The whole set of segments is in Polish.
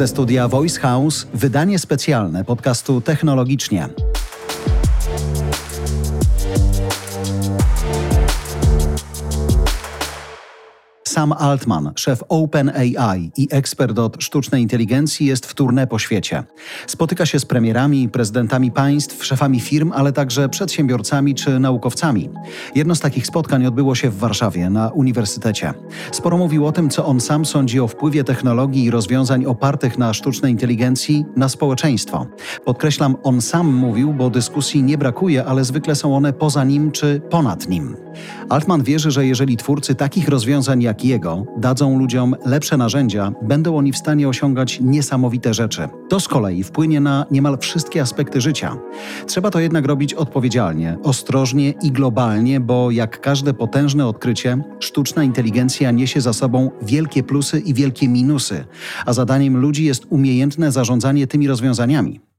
Ze studia Voice House wydanie specjalne podcastu Technologicznie. Sam Altman, szef OpenAI i ekspert od sztucznej inteligencji, jest w tournée po świecie. Spotyka się z premierami, prezydentami państw, szefami firm, ale także przedsiębiorcami czy naukowcami. Jedno z takich spotkań odbyło się w Warszawie na uniwersytecie. Sporo mówił o tym, co on sam sądzi o wpływie technologii i rozwiązań opartych na sztucznej inteligencji na społeczeństwo. Podkreślam, on sam mówił, bo dyskusji nie brakuje, ale zwykle są one poza nim czy ponad nim. Altman wierzy, że jeżeli twórcy takich rozwiązań jak jego dadzą ludziom lepsze narzędzia, będą oni w stanie osiągać niesamowite rzeczy. To z kolei wpłynie na niemal wszystkie aspekty życia. Trzeba to jednak robić odpowiedzialnie, ostrożnie i globalnie, bo jak każde potężne odkrycie, sztuczna inteligencja niesie za sobą wielkie plusy i wielkie minusy, a zadaniem ludzi jest umiejętne zarządzanie tymi rozwiązaniami.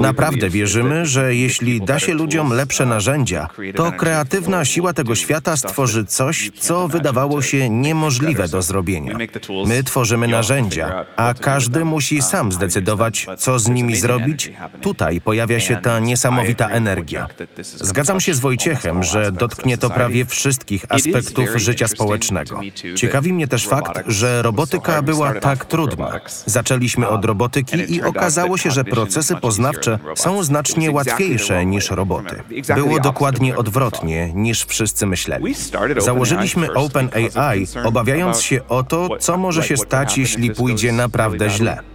Naprawdę wierzymy, że jeśli da się ludziom lepsze narzędzia, to kreatywna siła tego świata stworzy coś, co wydawało się niemożliwe do zrobienia. My tworzymy narzędzia, a każdy musi sam zdecydować, co z nimi zrobić. Tutaj pojawia się ta niesamowita energia. Zgadzam się z Wojciechem, że dotknie to prawie wszystkich aspektów życia społecznego. Ciekawi mnie też fakt, że robotyka była tak trudna. Zaczęliśmy od robotyki i okazało się, że proces procesy poznawcze są znacznie łatwiejsze niż roboty. Było dokładnie odwrotnie niż wszyscy myśleli. Założyliśmy OpenAI, obawiając się o to, co może się stać, jeśli pójdzie naprawdę źle.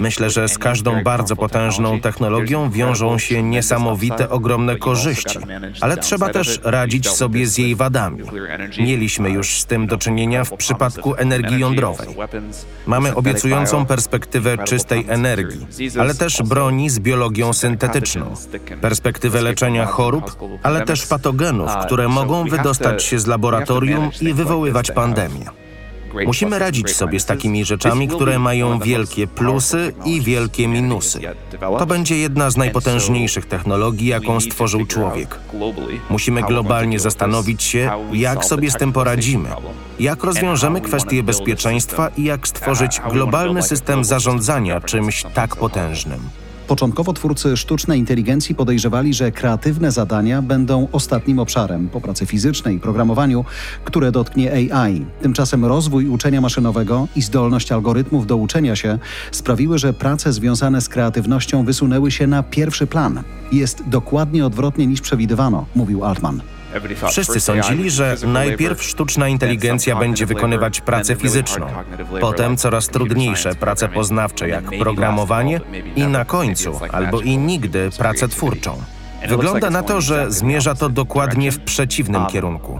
Myślę, że z każdą bardzo potężną technologią wiążą się niesamowite, ogromne korzyści, ale trzeba też radzić sobie z jej wadami. Mieliśmy już z tym do czynienia w przypadku energii jądrowej. Mamy obiecującą perspektywę czystej energii, ale też broni z biologią syntetyczną, perspektywę leczenia chorób, ale też patogenów, które mogą wydostać się z laboratorium i wywoływać pandemię. Musimy radzić sobie z takimi rzeczami, które mają wielkie plusy i wielkie minusy. To będzie jedna z najpotężniejszych technologii, jaką stworzył człowiek. Musimy globalnie zastanowić się, jak sobie z tym poradzimy, jak rozwiążemy kwestie bezpieczeństwa i jak stworzyć globalny system zarządzania czymś tak potężnym. Początkowo twórcy sztucznej inteligencji podejrzewali, że kreatywne zadania będą ostatnim obszarem po pracy fizycznej i programowaniu, które dotknie AI. Tymczasem rozwój uczenia maszynowego i zdolność algorytmów do uczenia się sprawiły, że prace związane z kreatywnością wysunęły się na pierwszy plan. Jest dokładnie odwrotnie niż przewidywano, mówił Altman. Wszyscy sądzili, że najpierw sztuczna inteligencja będzie wykonywać pracę fizyczną, potem coraz trudniejsze prace poznawcze jak programowanie i na końcu, albo i nigdy, pracę twórczą. Wygląda na to, że zmierza to dokładnie w przeciwnym kierunku.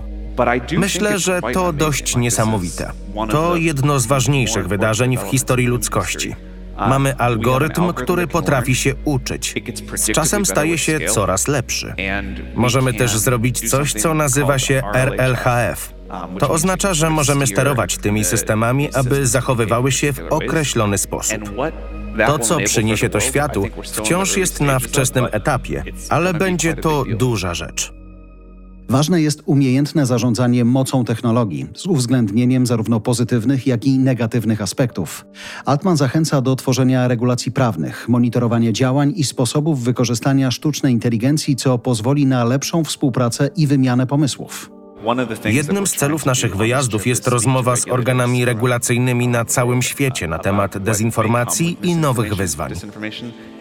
Myślę, że to dość niesamowite. To jedno z ważniejszych wydarzeń w historii ludzkości. Mamy algorytm, który potrafi się uczyć. Z czasem staje się coraz lepszy. Możemy też zrobić coś, co nazywa się RLHF. To oznacza, że możemy sterować tymi systemami, aby zachowywały się w określony sposób. To, co przyniesie to światu, wciąż jest na wczesnym etapie, ale będzie to duża rzecz. Ważne jest umiejętne zarządzanie mocą technologii, z uwzględnieniem zarówno pozytywnych, jak i negatywnych aspektów. Altman zachęca do tworzenia regulacji prawnych, monitorowania działań i sposobów wykorzystania sztucznej inteligencji, co pozwoli na lepszą współpracę i wymianę pomysłów. Jednym z celów naszych wyjazdów jest rozmowa z organami regulacyjnymi na całym świecie na temat dezinformacji i nowych wyzwań.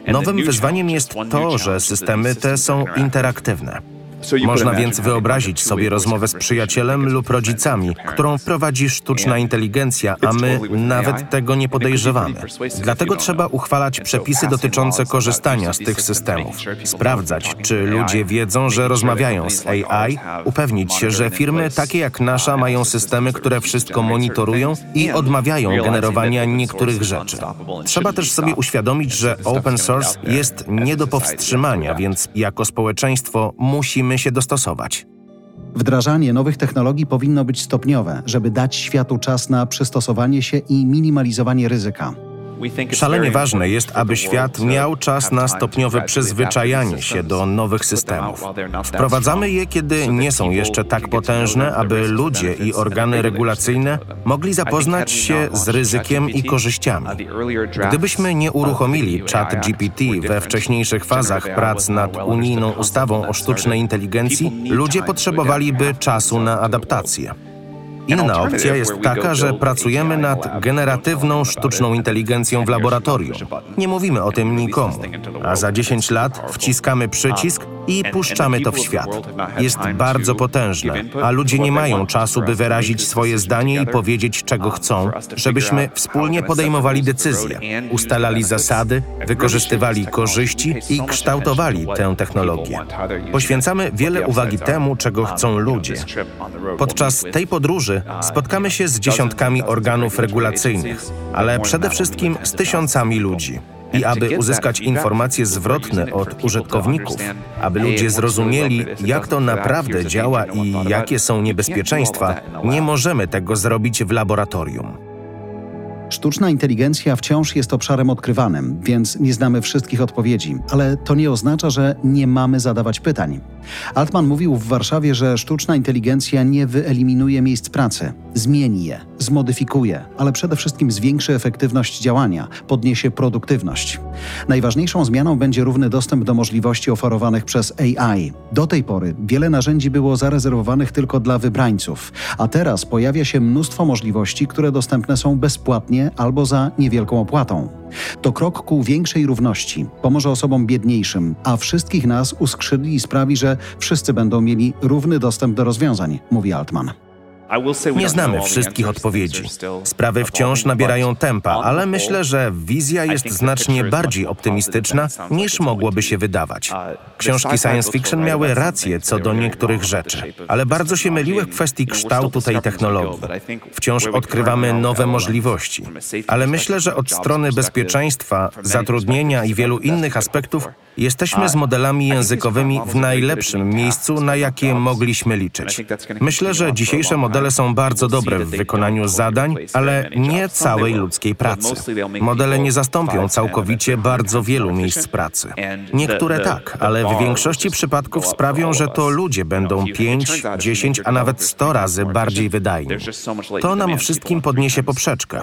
Nowym wyzwaniem jest to, że systemy te są interaktywne. Można więc wyobrazić sobie rozmowę z przyjacielem lub rodzicami, którą prowadzi sztuczna inteligencja, a my nawet tego nie podejrzewamy. Dlatego trzeba uchwalać przepisy dotyczące korzystania z tych systemów, sprawdzać, czy ludzie wiedzą, że rozmawiają z AI, upewnić się, że firmy takie jak nasza mają systemy, które wszystko monitorują i odmawiają generowania niektórych rzeczy. Trzeba też sobie uświadomić, że open source jest nie do powstrzymania, więc jako społeczeństwo musimy musimy się dostosować. Wdrażanie nowych technologii powinno być stopniowe, żeby dać światu czas na przystosowanie się i minimalizowanie ryzyka. Szalenie ważne jest, aby świat miał czas na stopniowe przyzwyczajanie się do nowych systemów. Wprowadzamy je, kiedy nie są jeszcze tak potężne, aby ludzie i organy regulacyjne mogli zapoznać się z ryzykiem i korzyściami. Gdybyśmy nie uruchomili chat GPT we wcześniejszych fazach prac nad unijną ustawą o sztucznej inteligencji, ludzie potrzebowaliby czasu na adaptację. Inna opcja jest taka, że pracujemy nad generatywną sztuczną inteligencją w laboratorium. Nie mówimy o tym nikomu, a za 10 lat wciskamy przycisk i puszczamy to w świat. Jest bardzo potężne, a ludzie nie mają czasu, by wyrazić swoje zdanie i powiedzieć, czego chcą, żebyśmy wspólnie podejmowali decyzje, ustalali zasady, wykorzystywali korzyści i kształtowali tę technologię. Poświęcamy wiele uwagi temu, czego chcą ludzie. Podczas tej podróży spotkamy się z dziesiątkami organów regulacyjnych, ale przede wszystkim z tysiącami ludzi. I aby uzyskać informacje zwrotne od użytkowników, aby ludzie zrozumieli, jak to naprawdę działa i jakie są niebezpieczeństwa, nie możemy tego zrobić w laboratorium. Sztuczna inteligencja wciąż jest obszarem odkrywanym, więc nie znamy wszystkich odpowiedzi, ale to nie oznacza, że nie mamy zadawać pytań. Altman mówił w Warszawie, że sztuczna inteligencja nie wyeliminuje miejsc pracy, zmieni je, zmodyfikuje, ale przede wszystkim zwiększy efektywność działania, podniesie produktywność. Najważniejszą zmianą będzie równy dostęp do możliwości oferowanych przez AI. Do tej pory wiele narzędzi było zarezerwowanych tylko dla wybrańców, a teraz pojawia się mnóstwo możliwości, które dostępne są bezpłatnie albo za niewielką opłatą. To krok ku większej równości, pomoże osobom biedniejszym, a wszystkich nas uskrzydli i sprawi, że wszyscy będą mieli równy dostęp do rozwiązań, mówi Altman. Nie znamy wszystkich odpowiedzi. Sprawy wciąż nabierają tempa, ale myślę, że wizja jest znacznie bardziej optymistyczna niż mogłoby się wydawać. Książki science fiction miały rację co do niektórych rzeczy, ale bardzo się myliły w kwestii kształtu tej technologii. Wciąż odkrywamy nowe możliwości, ale myślę, że od strony bezpieczeństwa, zatrudnienia i wielu innych aspektów Jesteśmy z modelami językowymi w najlepszym miejscu, na jakie mogliśmy liczyć. Myślę, że dzisiejsze modele są bardzo dobre w wykonaniu zadań, ale nie całej ludzkiej pracy. Modele nie zastąpią całkowicie bardzo wielu miejsc pracy. Niektóre tak, ale w większości przypadków sprawią, że to ludzie będą 5, 10, a nawet 100 razy bardziej wydajni. To nam wszystkim podniesie poprzeczkę.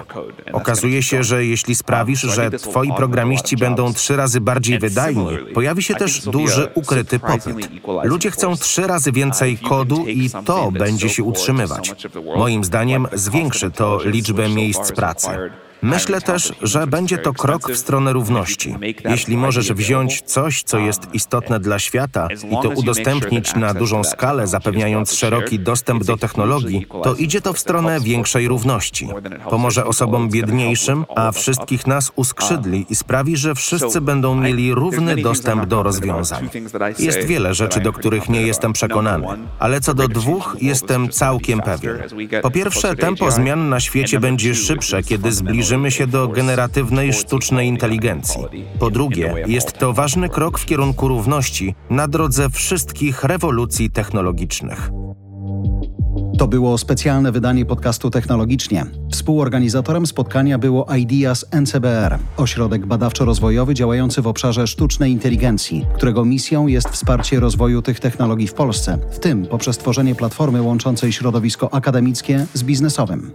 Okazuje się, że jeśli sprawisz, że twoi programiści będą trzy razy bardziej wydajni, Pojawi się też duży ukryty popyt. Ludzie chcą trzy razy więcej kodu i to będzie się utrzymywać. Moim zdaniem zwiększy to liczbę miejsc pracy. Myślę też, że będzie to krok w stronę równości. Jeśli możesz wziąć coś, co jest istotne dla świata i to udostępnić na dużą skalę, zapewniając szeroki dostęp do technologii, to idzie to w stronę większej równości. Pomoże osobom biedniejszym, a wszystkich nas uskrzydli i sprawi, że wszyscy będą mieli równy dostęp do rozwiązań. Jest wiele rzeczy, do których nie jestem przekonany, ale co do dwóch jestem całkiem pewien. Po pierwsze, tempo zmian na świecie będzie szybsze, kiedy zbliży zbliżymy się do generatywnej sztucznej inteligencji. Po drugie, jest to ważny krok w kierunku równości na drodze wszystkich rewolucji technologicznych. To było specjalne wydanie podcastu Technologicznie. Współorganizatorem spotkania było Ideas NCBR, ośrodek badawczo-rozwojowy działający w obszarze sztucznej inteligencji, którego misją jest wsparcie rozwoju tych technologii w Polsce, w tym poprzez tworzenie platformy łączącej środowisko akademickie z biznesowym.